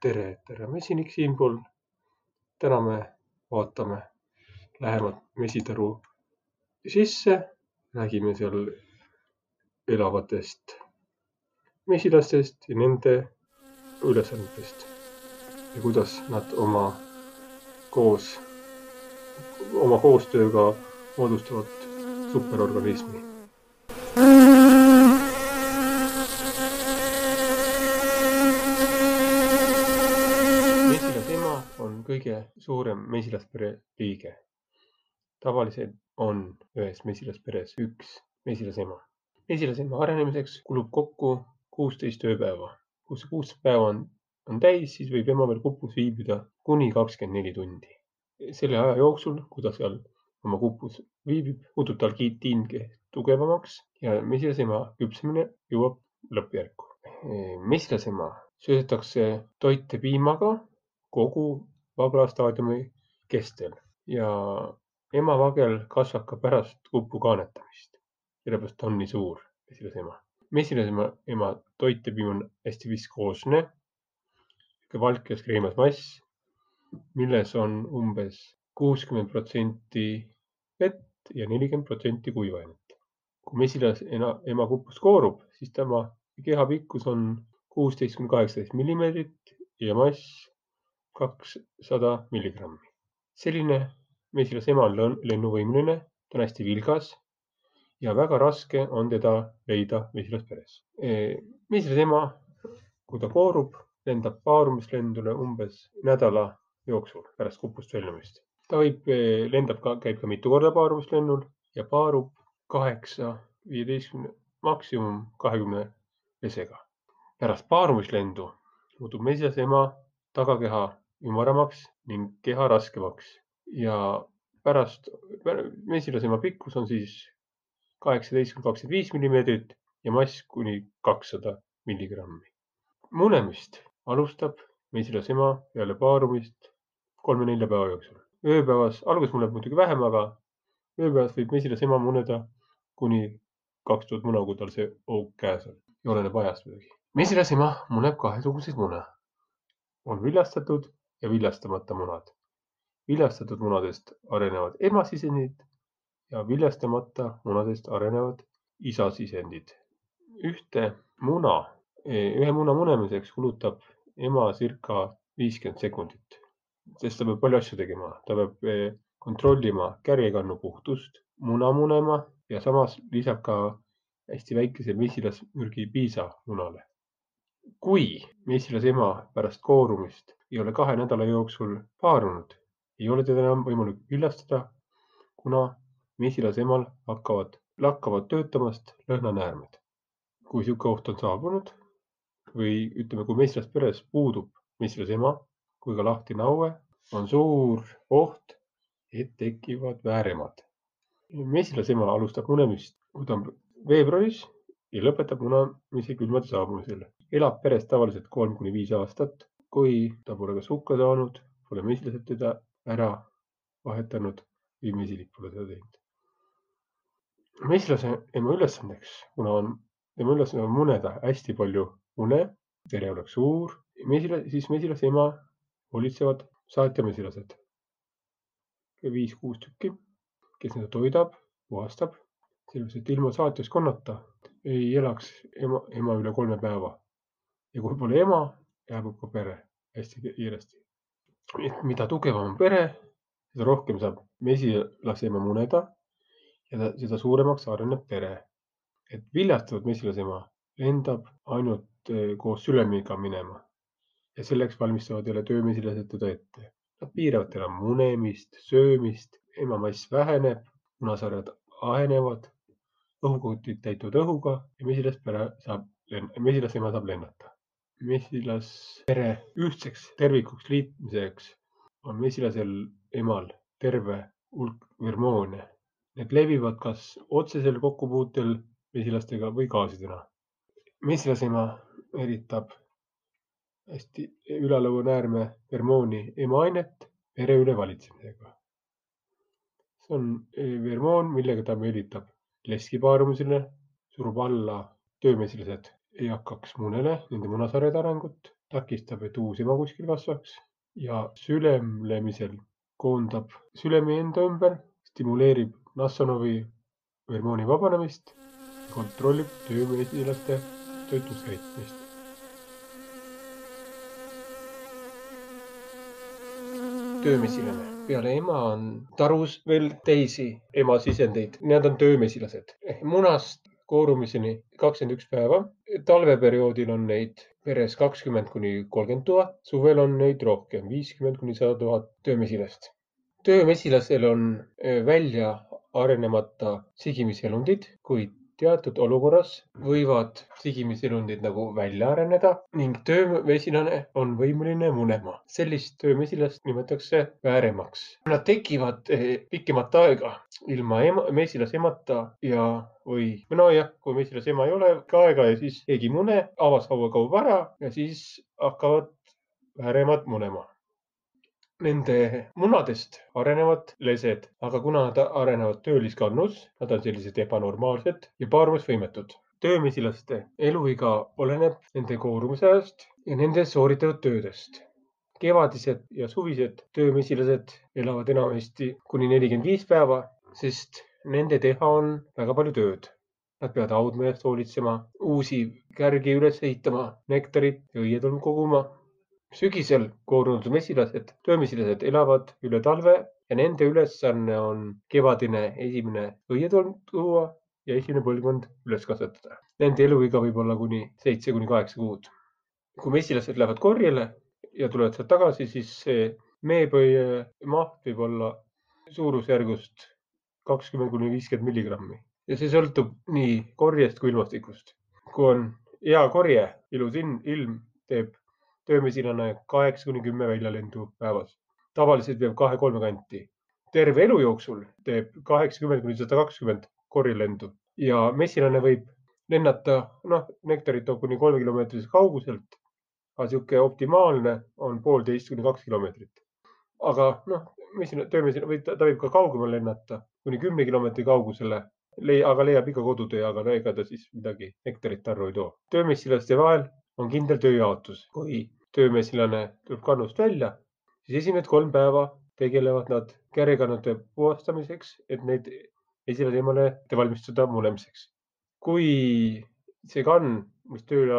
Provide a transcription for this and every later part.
tere, tere, mesinik siinpool. täna me vaatame lähemalt mesitaru sisse, räägime seal elavatest mesilastest ja nende ülesannetest ja kuidas nad oma koos, oma koostööga moodustavad superorganismi. mesilasema on kõige suurem mesilaspere liige. tavaliselt on ühes mesilasperes üks mesilasema. mesilasema arenemiseks kulub kokku kuusteist ööpäeva. kui see kuusteist päeva on, on täis, siis võib ema veel kupus viibida kuni kakskümmend neli tundi. selle aja jooksul, kui ta seal oma kupus viibib, muutub tal kiitiin tugevamaks ja mesilasema küpsemine jõuab lõppjärku. mesilasema söödetakse toite piimaga kogu vaglastaadiumi kestel ja emavagel kasvab ka pärast kupu kaanetamist. sellepärast ta on nii suur, mesilasema. mesilasema ema toitepiim on hästi viskoosne, valkes kreemas mass, milles on umbes kuuskümmend protsenti vett ja nelikümmend protsenti kuivainet. kui mesilas ema kupust koorub, siis tema keha pikkus on kuusteist kuni kaheksateist millimeetrit ja mass kakssada milligrammi. selline mesilasema on lennuvõimeline, ta on hästi vilgas ja väga raske on teda leida mesilasperes. mesilasema, kui ta koorub, lendab paarumislendule umbes nädala jooksul pärast kupust väljumist. ta võib, lendab ka, käib ka mitu korda paarumislennul ja paarub kaheksa, viieteistkümne, maksimum kahekümne pesega pärast paarumislendu muutub mesilasema tagakeha ümaramaks ning keha raskemaks ja pärast, mesilasema pikkus on siis kaheksateist kuni kakskümmend viis millimeetrit ja mass kuni kakssada milligrammi. munemist alustab mesilasema peale paarumist kolme-nelja päeva jooksul. ööpäevas, alguses muneb muidugi vähem, aga ööpäevas võib mesilasema muneda kuni kaks tuhat muna, kui tal see hoog käes on oleneb ajast muidugi mesilasema muneb kahesuguseid mune. on viljastatud ja viljastamata munad. viljastatud munadest arenevad emasisendid ja viljastamata munadest arenevad isasisendid. ühte muna, ühe muna munemiseks kulutab ema circa viiskümmend sekundit, sest ta peab palju asju tegema, ta peab kontrollima kärjekannu puhtust, muna munema ja samas lisab ka hästi väikese mesilasmürgi piisa munale kui mesilasema pärast koorumist ei ole kahe nädala jooksul paarunud, ei ole teda enam võimalik viljastada, kuna mesilasemal hakkavad, lakkavad töötamast lõhnanäärmed. kui niisugune oht on saabunud või ütleme, kui mesilasperes puudub mesilasema kui ka lahtine aue, on suur oht, et tekivad vääremad. mesilasema alustab munemist, kui ta on veebruaris ja lõpetab munamise külmade saabumisel elab peres tavaliselt kolm kuni viis aastat. kui ta pole kas hukka saanud, pole mesilased teda ära vahetanud või mesilik pole seda teinud. mesilase ema ülesandeks, kuna on, tema ülesanne on muneda hästi palju mune, pere oleks suur, mesila, siis mesilase ema hoolitsevad saatjamesilased. viis-kuus tükki, kes neid toidab, puhastab, sellepärast et ilma saatjaskonnata ei elaks ema, ema üle kolme päeva ja kui pole ema, jääb ka pere hästi kiiresti. mida tugevam on pere, seda rohkem saab mesilasema muneda ja seda suuremaks areneb pere. et viljastatud mesilasema lendab ainult eh, koos sülemiga minema ja selleks valmistavad jälle töömesilased teda ette. Nad piiravad teda munemist, söömist, emamass väheneb, munasarjad ahenevad, õhukotid täituvad õhuga ja mesilaspere saab, mesilasema saab lennata mesilaspere ühtseks tervikuks liitmiseks on mesilasel emal terve hulk fermoone. Need levivad kas otsesel kokkupuutel mesilastega või gaasidena. mesilasema eritab hästi ülalõunäärme fermooni emaainet pere üle valitsemisega. see on fermoon, millega ta meelitab leskipaarumisele, surub alla töömesilased ei hakkaks munele, nende munasarjade arengut takistab, et uus ema kuskil kasvaks ja sülemlemisel koondab sülemi enda ümber, stimuleerib Nassonovi hormooni vabanemist, kontrollib töömesilaste toitluskäitumist. töömesilane. peale ema on tarus veel teisi ema sisendeid, need on töömesilased. munast koorumiseni kakskümmend üks päeva. talveperioodil on neid peres kakskümmend kuni kolmkümmend tuhat, suvel on neid rohkem, viiskümmend kuni sada tuhat töömesilast. töömesilasel on välja arenemata sigimiselundid, kuid teatud olukorras võivad sigimiselundid nagu välja areneda ning töömesilane on võimeline munema. sellist töömesilast nimetatakse vääremaks. Nad tekivad eh, pikemat aega ilma ema, mesilasemata ja, või nojah, kui mesilasema ei ole ka aega ja siis keegi mune, avasaua kaob ära ja siis hakkavad vääremad munema Nende munadest arenevad lesed, aga kuna nad arenevad tööliskannus, nad on sellised ebanormaalsed ja paarumisvõimetud. töömesilaste eluiga oleneb nende koorumise ajast ja nende sooritatud töödest. kevadised ja suvised töömesilased elavad enamasti kuni nelikümmend viis päeva, sest nende teha on väga palju tööd. Nad peavad haudme eest hoolitsema, uusi kärgi üles ehitama, nektarit ja õietolmu koguma sügisel koorunud mesilased, töömesilased elavad üle talve ja nende ülesanne on kevadine esimene õietolm tuua ja esimene põlvkond üles kasvatada. Nende eluiga võib olla kuni seitse kuni kaheksa kuud. kui mesilased lähevad korjele ja tulevad sealt tagasi, siis see meepõie maht võib olla suurusjärgust kakskümmend kuni viiskümmend milligrammi ja see sõltub nii korjest kui ilmastikust. kui on hea korje, ilus ilm teeb töömesilane kaheksa kuni kümme väljalendu päevas. tavaliselt jääb kahe-kolme kanti. terve elu jooksul teeb kaheksakümmend kuni sada kakskümmend korjelendu ja mesilane võib lennata, noh, nektarit toob kuni kolme kilomeetrise kauguselt. aga niisugune optimaalne on poolteist kuni kaks kilomeetrit. aga noh, mesilane, töömesilane võib, ta võib ka kaugemale lennata kuni kümne kilomeetri kaugusele aga leiab ikka kodutee, aga no ega ta siis midagi nektarit arvu ei too. töömesilaste vahel on kindel tööjaotus, kui töömesilane tuleb kannust välja, siis esimesed kolm päeva tegelevad nad kärekannade puhastamiseks, et neid esile eemale ette valmistada munemiseks. kui see kann, mis töö,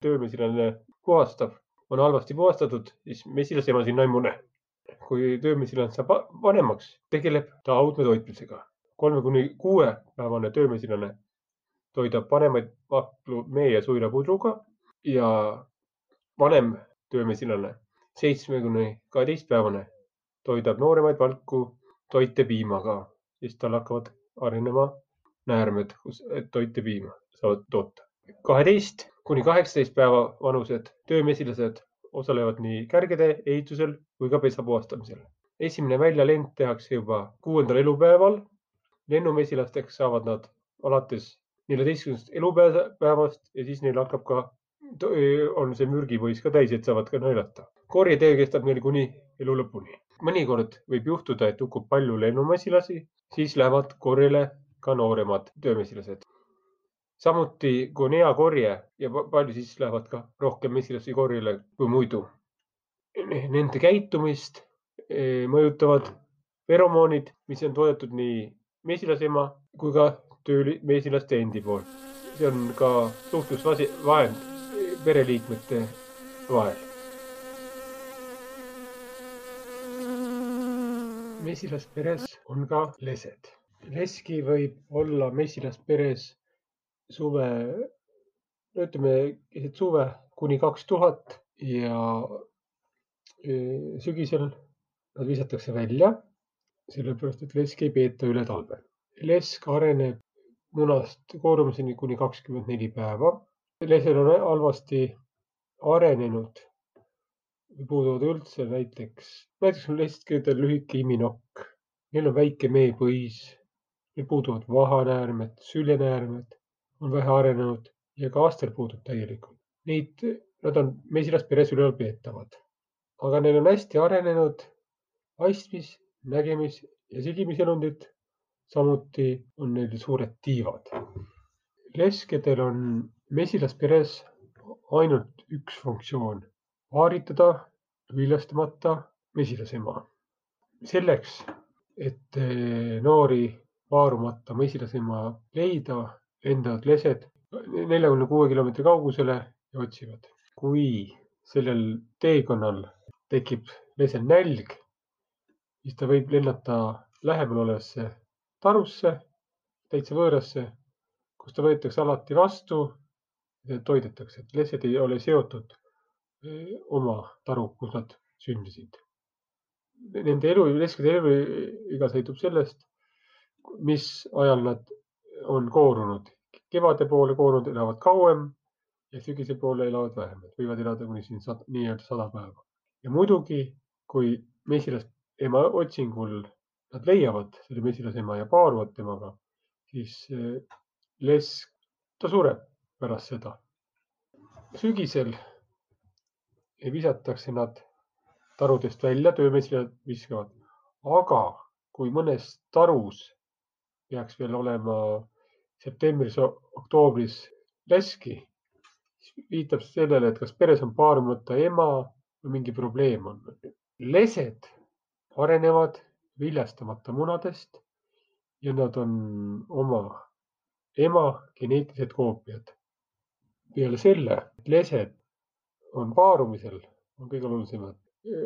töömesilane puhastab, on halvasti puhastatud, siis mesilasema sinna ei mune. kui töömesilane saab vanemaks, tegeleb ta haudme toitmisega. kolme kuni kuue päevane töömesilane toidab vanemaid vahklu mee ja suilapudruga ja vanem töömesilane, seitsme kuni kaheteistpäevane, toidab nooremaid valku toitepiimaga, siis tal hakkavad arenema näärmed, kus toitepiima saavad toota. kaheteist kuni kaheksateist päeva vanused töömesilased osalevad nii kärgede ehitusel kui ka pesa puhastamisel. esimene väljalend tehakse juba kuuendal elupäeval. lennumesilasteks saavad nad alates neljateistkümnendast elupäevast ja siis neil hakkab ka on see mürgipõis ka täis, et saavad ka naelata. korjetee kestab neil kuni elu lõpuni. mõnikord võib juhtuda, et hukkub palju lennumasilasi, siis lähevad korjele ka nooremad töömesilased. samuti, kui on hea korje ja palju, siis lähevad ka rohkem mesilasi korjele kui muidu. Nende käitumist e, mõjutavad feromoonid, mis on toodetud nii mesilasema kui ka töömesilaste endi poolt. see on ka suhtlusvahend pereliikmete vahel. mesilasperes on ka lesed. leski võib olla mesilasperes suve, no ütleme keset suve kuni kaks tuhat ja e, sügisel nad visatakse välja, sellepärast et leski ei peeta üle talve. lesk areneb munast koorumiseni kuni kakskümmend neli päeva lesel on halvasti arenenud või puuduvad üldse näiteks, näiteks on leskedel lühike iminokk, neil on väike meepõis, neil puuduvad vahanäärmed, süljenäärmed on vähe arenenud ja ka aster puudub täielikult. Neid, nad on mesilasperes ülalpeetavad, aga neil on hästi arenenud astmis, nägemis ja sigimiselundid. samuti on neil suured tiivad. leskedel on mesilasperes ainult üks funktsioon paaritada viljastamata mesilasema. selleks, et eh, noori paarumata mesilasema leida, lendavad lesed neljakümne kuue kilomeetri kaugusele ja otsivad. kui sellel teekonnal tekib lesel nälg, siis ta võib lennata lähemal olevasse tarusse, täitsa võõrasse, kus ta võetakse alati vastu toidetakse, et lesed ei ole seotud eh, oma taru, kus nad sündisid. Nende elu, leskede eluiga sõltub sellest, mis ajal nad on koorunud. kevade poole koorunud elavad kauem ja sügise poole elavad vähem, et võivad elada kuni siin sad, nii-öelda sada päeva. ja muidugi, kui mesilasema otsingul nad leiavad selle mesilasema ja paaruvad temaga, siis eh, lesk, ta sureb pärast seda. sügisel visatakse nad tarudest välja, töömesilased viskavad, aga kui mõnes tarus peaks veel olema septembris-oktoobris leski, siis viitab sellele, et kas peres on paarumata ema või mingi probleem on. lesed arenevad viljastamata munadest ja nad on oma ema geneetilised koopiad. Peale selle, lesed on paarumisel, on kõige olulisemad,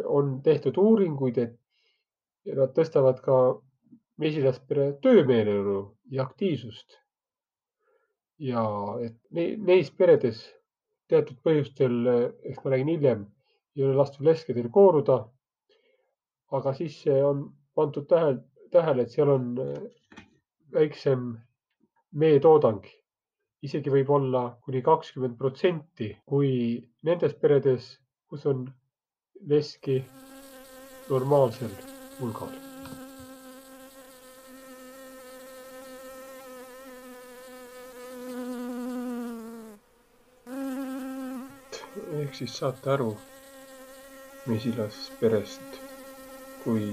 on tehtud uuringuid, et nad tõstavad ka mesilaspere töömeeleolu ja aktiivsust. ja et neis peredes teatud põhjustel, ehk ma räägin hiljem, ei ole lastud leskedel kooruda. aga siis on pandud tähele, tähele, et seal on väiksem meetoodang, isegi võib olla kuni kakskümmend protsenti, kui nendes peredes, kus on leski normaalsel hulgal. Ehk siis saate aru mesilasperest kui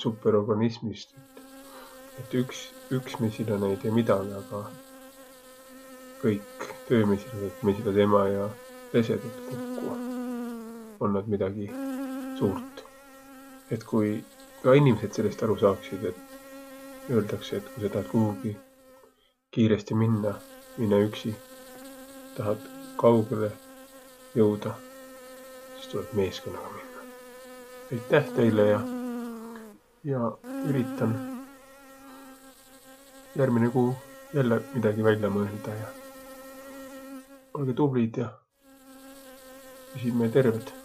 superorganismist, et üks, üks mesilane ei tee midagi, aga kõik töömesilased, mesilase ema ja lesedad kokku on nad midagi suurt. et kui ka inimesed sellest aru saaksid, et öeldakse, et kui sa tahad kuhugi kiiresti minna, mine üksi. tahad kaugele jõuda, siis tuleb meeskonnaga minna. aitäh teile ja, ja üritan järgmine kuu jälle midagi välja mõelda ja olge tublid ja püsime terved